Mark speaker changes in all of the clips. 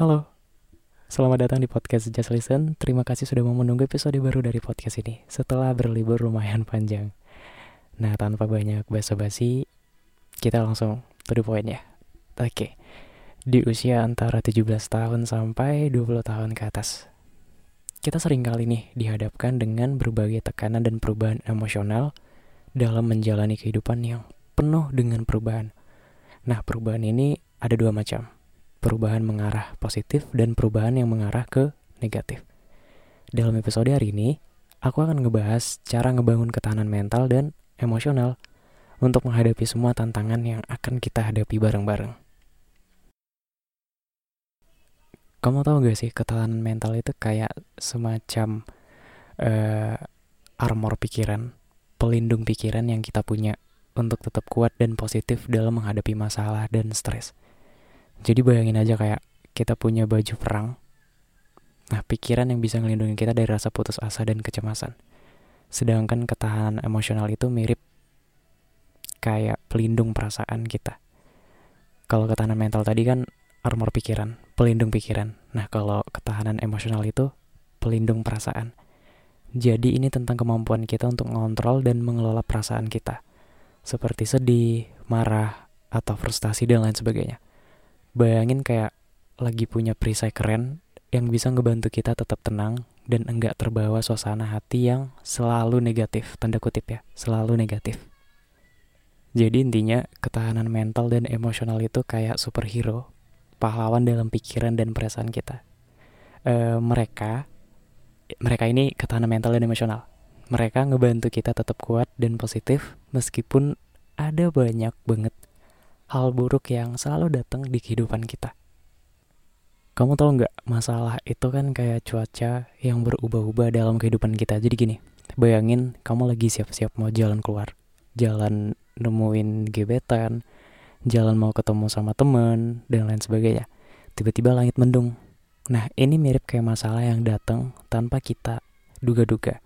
Speaker 1: Halo, selamat datang di podcast Just Listen. Terima kasih sudah mau menunggu episode baru dari podcast ini setelah berlibur lumayan panjang. Nah, tanpa banyak basa-basi, kita langsung to the point ya. Oke, di usia antara 17 tahun sampai 20 tahun ke atas. Kita sering kali nih dihadapkan dengan berbagai tekanan dan perubahan emosional dalam menjalani kehidupan yang penuh dengan perubahan. Nah, perubahan ini ada dua macam perubahan mengarah positif dan perubahan yang mengarah ke negatif. Dalam episode hari ini, aku akan ngebahas cara ngebangun ketahanan mental dan emosional untuk menghadapi semua tantangan yang akan kita hadapi bareng-bareng. Kamu tahu gak sih ketahanan mental itu kayak semacam uh, armor pikiran, pelindung pikiran yang kita punya untuk tetap kuat dan positif dalam menghadapi masalah dan stres. Jadi bayangin aja kayak kita punya baju perang. Nah, pikiran yang bisa ngelindungi kita dari rasa putus asa dan kecemasan. Sedangkan ketahanan emosional itu mirip kayak pelindung perasaan kita. Kalau ketahanan mental tadi kan armor pikiran, pelindung pikiran. Nah, kalau ketahanan emosional itu pelindung perasaan. Jadi ini tentang kemampuan kita untuk mengontrol dan mengelola perasaan kita. Seperti sedih, marah, atau frustasi dan lain sebagainya bayangin kayak lagi punya perisai keren yang bisa ngebantu kita tetap tenang dan enggak terbawa suasana hati yang selalu negatif, tanda kutip ya, selalu negatif. Jadi intinya ketahanan mental dan emosional itu kayak superhero, pahlawan dalam pikiran dan perasaan kita. E, mereka, mereka ini ketahanan mental dan emosional. Mereka ngebantu kita tetap kuat dan positif meskipun ada banyak banget hal buruk yang selalu datang di kehidupan kita. Kamu tahu nggak, masalah itu kan kayak cuaca yang berubah-ubah dalam kehidupan kita. Jadi gini, bayangin kamu lagi siap-siap mau jalan keluar. Jalan nemuin gebetan, jalan mau ketemu sama temen, dan lain sebagainya. Tiba-tiba langit mendung. Nah, ini mirip kayak masalah yang datang tanpa kita duga-duga.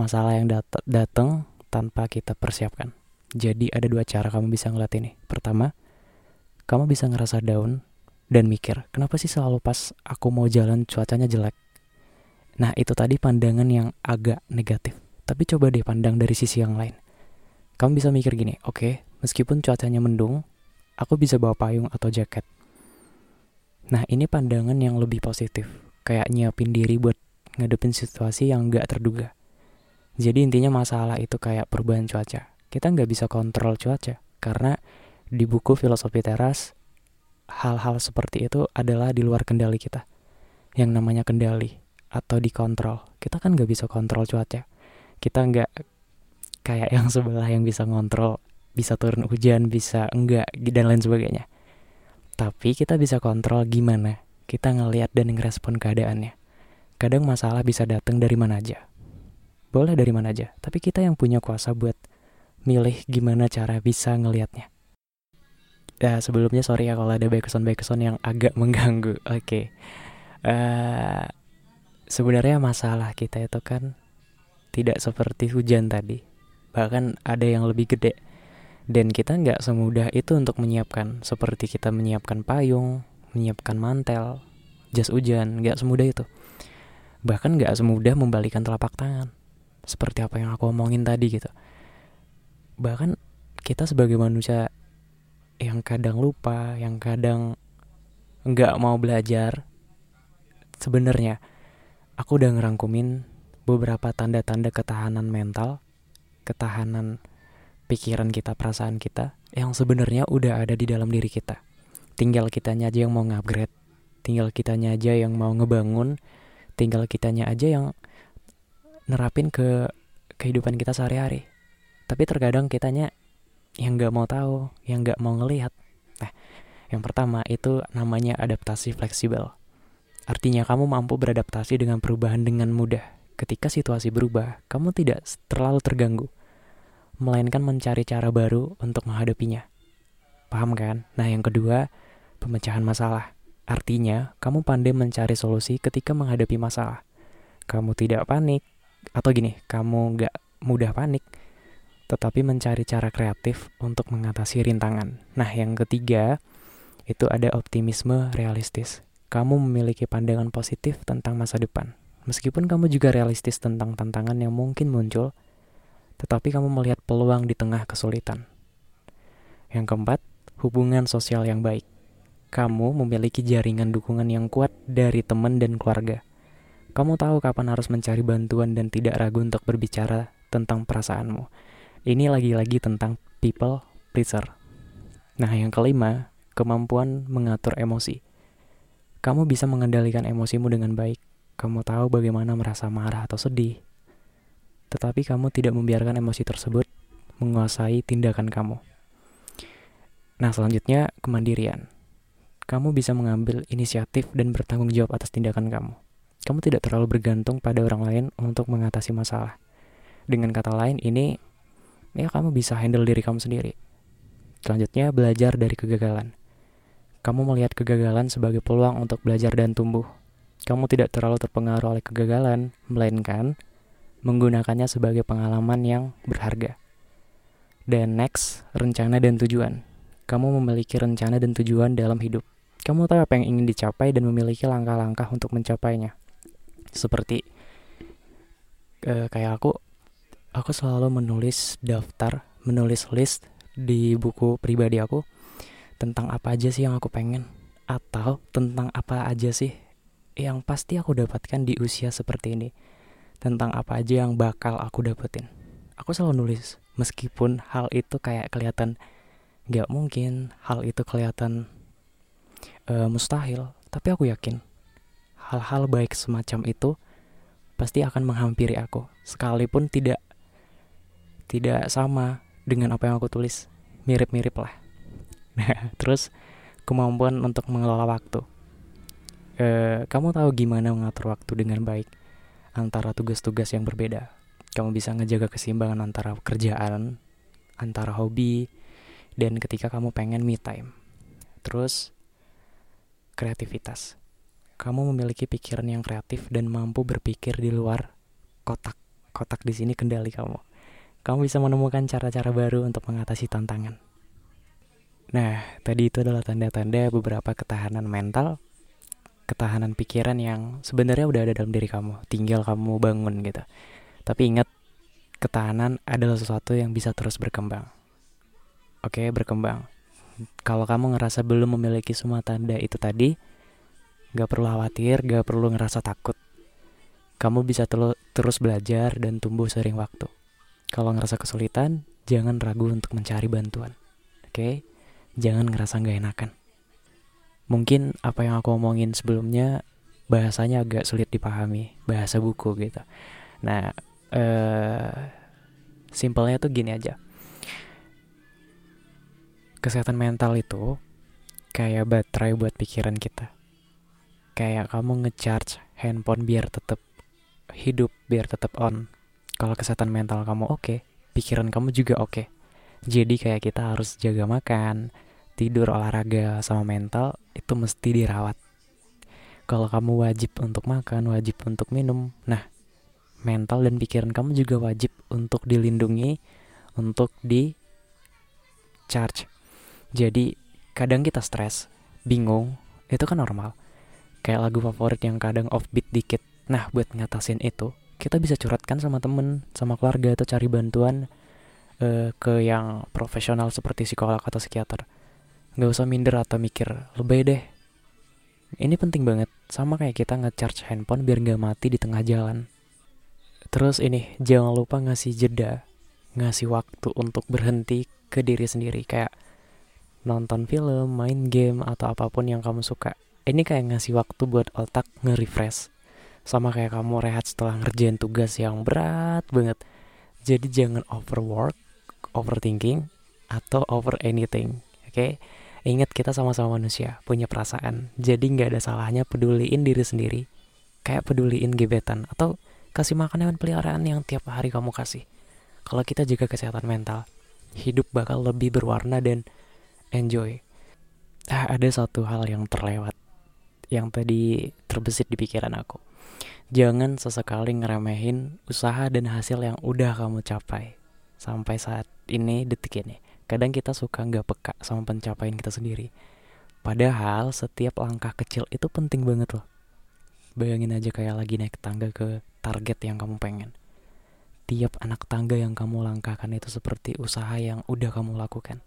Speaker 1: Masalah yang dat datang tanpa kita persiapkan. Jadi ada dua cara kamu bisa ngeliat ini. Pertama, kamu bisa ngerasa down dan mikir, kenapa sih selalu pas aku mau jalan cuacanya jelek? Nah itu tadi pandangan yang agak negatif. Tapi coba deh pandang dari sisi yang lain. Kamu bisa mikir gini, oke, okay, meskipun cuacanya mendung, aku bisa bawa payung atau jaket. Nah ini pandangan yang lebih positif. Kayak nyiapin diri buat ngadepin situasi yang gak terduga. Jadi intinya masalah itu kayak perubahan cuaca kita nggak bisa kontrol cuaca karena di buku filosofi teras hal-hal seperti itu adalah di luar kendali kita. Yang namanya kendali atau dikontrol kita kan nggak bisa kontrol cuaca. Kita nggak kayak yang sebelah yang bisa ngontrol bisa turun hujan bisa enggak dan lain sebagainya. Tapi kita bisa kontrol gimana kita ngelihat dan ngerespon keadaannya. Kadang masalah bisa datang dari mana aja. Boleh dari mana aja tapi kita yang punya kuasa buat milih gimana cara bisa ngelihatnya. Ya sebelumnya sorry ya kalau ada backsound-backsound yang agak mengganggu. Oke. Okay. Uh, eh, sebenarnya masalah kita itu kan tidak seperti hujan tadi. Bahkan ada yang lebih gede. Dan kita nggak semudah itu untuk menyiapkan. Seperti kita menyiapkan payung, menyiapkan mantel, jas hujan, nggak semudah itu. Bahkan nggak semudah membalikan telapak tangan. Seperti apa yang aku omongin tadi gitu bahkan kita sebagai manusia yang kadang lupa yang kadang nggak mau belajar sebenarnya aku udah ngerangkumin beberapa tanda-tanda ketahanan mental ketahanan pikiran kita perasaan kita yang sebenarnya udah ada di dalam diri kita. Tinggal kitanya aja yang mau ngupgrade tinggal kitanya aja yang mau ngebangun tinggal kitanya aja yang nerapin ke kehidupan kita sehari-hari tapi terkadang kitanya yang nggak mau tahu yang nggak mau ngelihat. Nah yang pertama itu namanya adaptasi fleksibel. Artinya kamu mampu beradaptasi dengan perubahan dengan mudah. Ketika situasi berubah kamu tidak terlalu terganggu. Melainkan mencari cara baru untuk menghadapinya. Paham kan? Nah yang kedua pemecahan masalah. Artinya kamu pandai mencari solusi ketika menghadapi masalah. Kamu tidak panik atau gini kamu nggak mudah panik tetapi mencari cara kreatif untuk mengatasi rintangan. Nah, yang ketiga itu ada optimisme realistis. Kamu memiliki pandangan positif tentang masa depan. Meskipun kamu juga realistis tentang tantangan yang mungkin muncul, tetapi kamu melihat peluang di tengah kesulitan. Yang keempat, hubungan sosial yang baik. Kamu memiliki jaringan dukungan yang kuat dari teman dan keluarga. Kamu tahu kapan harus mencari bantuan dan tidak ragu untuk berbicara tentang perasaanmu ini lagi-lagi tentang people pleaser. Nah, yang kelima, kemampuan mengatur emosi. Kamu bisa mengendalikan emosimu dengan baik. Kamu tahu bagaimana merasa marah atau sedih. Tetapi kamu tidak membiarkan emosi tersebut menguasai tindakan kamu. Nah, selanjutnya kemandirian. Kamu bisa mengambil inisiatif dan bertanggung jawab atas tindakan kamu. Kamu tidak terlalu bergantung pada orang lain untuk mengatasi masalah. Dengan kata lain, ini ya kamu bisa handle diri kamu sendiri. Selanjutnya, belajar dari kegagalan. Kamu melihat kegagalan sebagai peluang untuk belajar dan tumbuh. Kamu tidak terlalu terpengaruh oleh kegagalan, melainkan menggunakannya sebagai pengalaman yang berharga. Dan next, rencana dan tujuan. Kamu memiliki rencana dan tujuan dalam hidup. Kamu tahu apa yang ingin dicapai dan memiliki langkah-langkah untuk mencapainya. Seperti uh, kayak aku aku selalu menulis daftar, menulis list di buku pribadi aku tentang apa aja sih yang aku pengen atau tentang apa aja sih yang pasti aku dapatkan di usia seperti ini. Tentang apa aja yang bakal aku dapetin. Aku selalu nulis meskipun hal itu kayak kelihatan gak mungkin, hal itu kelihatan uh, mustahil, tapi aku yakin hal-hal baik semacam itu pasti akan menghampiri aku sekalipun tidak tidak sama dengan apa yang aku tulis. Mirip-mirip lah. Nah terus kemampuan untuk mengelola waktu. E, kamu tahu gimana mengatur waktu dengan baik antara tugas-tugas yang berbeda? Kamu bisa ngejaga keseimbangan antara pekerjaan antara hobi dan ketika kamu pengen me time. Terus kreativitas. Kamu memiliki pikiran yang kreatif dan mampu berpikir di luar kotak. Kotak di sini kendali kamu kamu bisa menemukan cara-cara baru untuk mengatasi tantangan. Nah, tadi itu adalah tanda-tanda beberapa ketahanan mental, ketahanan pikiran yang sebenarnya udah ada dalam diri kamu, tinggal kamu bangun gitu. Tapi ingat, ketahanan adalah sesuatu yang bisa terus berkembang. Oke, berkembang. Kalau kamu ngerasa belum memiliki semua tanda itu tadi, gak perlu khawatir, gak perlu ngerasa takut. Kamu bisa terus belajar dan tumbuh sering waktu. Kalau ngerasa kesulitan, jangan ragu untuk mencari bantuan. Oke? Okay? Jangan ngerasa nggak enakan. Mungkin apa yang aku omongin sebelumnya bahasanya agak sulit dipahami, bahasa buku gitu. Nah, eh simpelnya tuh gini aja. Kesehatan mental itu kayak baterai buat pikiran kita. Kayak kamu ngecharge handphone biar tetap hidup, biar tetap on kalau kesehatan mental kamu oke okay, pikiran kamu juga oke. Okay. jadi kayak kita harus jaga makan tidur olahraga sama mental itu mesti dirawat. Kalau kamu wajib untuk makan wajib untuk minum nah mental dan pikiran kamu juga wajib untuk dilindungi untuk di charge. Jadi kadang kita stres bingung itu kan normal. Kayak lagu favorit yang kadang offbeat dikit. Nah buat ngatasin itu kita bisa curhatkan sama temen, sama keluarga atau cari bantuan uh, ke yang profesional seperti psikolog atau psikiater. Nggak usah minder atau mikir lebih deh. Ini penting banget sama kayak kita ngecharge handphone biar nggak mati di tengah jalan. Terus ini jangan lupa ngasih jeda ngasih waktu untuk berhenti ke diri sendiri kayak nonton film main game atau apa pun yang kamu suka. Ini kayak ngasih waktu buat otak nge-refresh sama kayak kamu rehat setelah ngerjain tugas yang berat banget jadi jangan overwork overthinking atau over anything oke okay? Ingat kita sama-sama manusia, punya perasaan. Jadi nggak ada salahnya peduliin diri sendiri. Kayak peduliin gebetan atau kasih makan hewan peliharaan yang tiap hari kamu kasih. Kalau kita jaga kesehatan mental, hidup bakal lebih berwarna dan enjoy. Ah, ada satu hal yang terlewat yang tadi terbesit di pikiran aku. Jangan sesekali ngeremehin usaha dan hasil yang udah kamu capai. Sampai saat ini detik ini kadang kita suka nggak peka sama pencapaian kita sendiri. Padahal setiap langkah kecil itu penting banget loh. Bayangin aja kayak lagi naik tangga ke target yang kamu pengen. Tiap anak tangga yang kamu langkahkan itu seperti usaha yang udah kamu lakukan.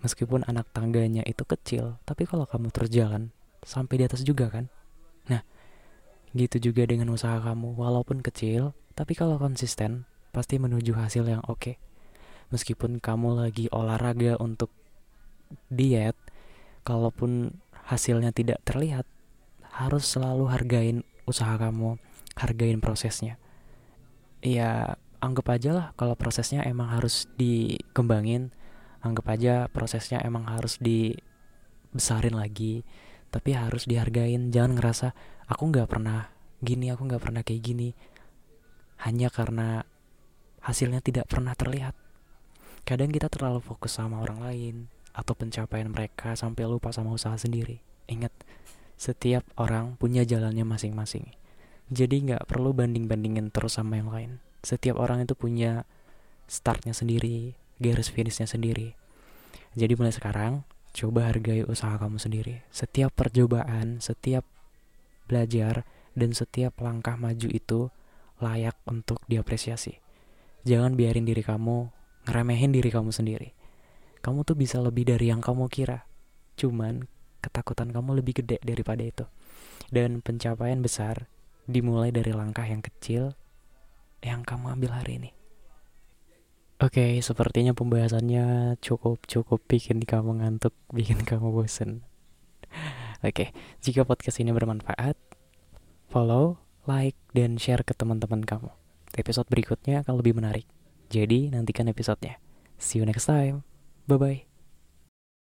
Speaker 1: Meskipun anak tangganya itu kecil tapi kalau kamu terus jalan sampai di atas juga kan? Nah gitu juga dengan usaha kamu walaupun kecil tapi kalau konsisten pasti menuju hasil yang oke. Okay meskipun kamu lagi olahraga untuk diet kalaupun hasilnya tidak terlihat harus selalu hargain usaha kamu hargain prosesnya. Ya anggap aja lah kalau prosesnya emang harus dikembangin anggap aja prosesnya emang harus dibesarin lagi tapi harus dihargain jangan ngerasa aku nggak pernah gini aku nggak pernah kayak gini hanya karena hasilnya tidak pernah terlihat Kadang kita terlalu fokus sama orang lain atau pencapaian mereka sampai lupa sama usaha sendiri. Ingat, setiap orang punya jalannya masing-masing. Jadi nggak perlu banding-bandingin terus sama yang lain. Setiap orang itu punya startnya sendiri, garis finishnya sendiri. Jadi mulai sekarang, coba hargai usaha kamu sendiri. Setiap percobaan, setiap belajar, dan setiap langkah maju itu layak untuk diapresiasi. Jangan biarin diri kamu ngeremehin diri kamu sendiri. Kamu tuh bisa lebih dari yang kamu kira. Cuman ketakutan kamu lebih gede daripada itu. Dan pencapaian besar dimulai dari langkah yang kecil yang kamu ambil hari ini. Oke, okay, sepertinya pembahasannya cukup cukup bikin kamu ngantuk, bikin kamu bosen. Oke, okay, jika podcast ini bermanfaat, follow, like, dan share ke teman-teman kamu. Episode berikutnya akan lebih menarik. Jadi nantikan episodenya. See you next time. Bye-bye.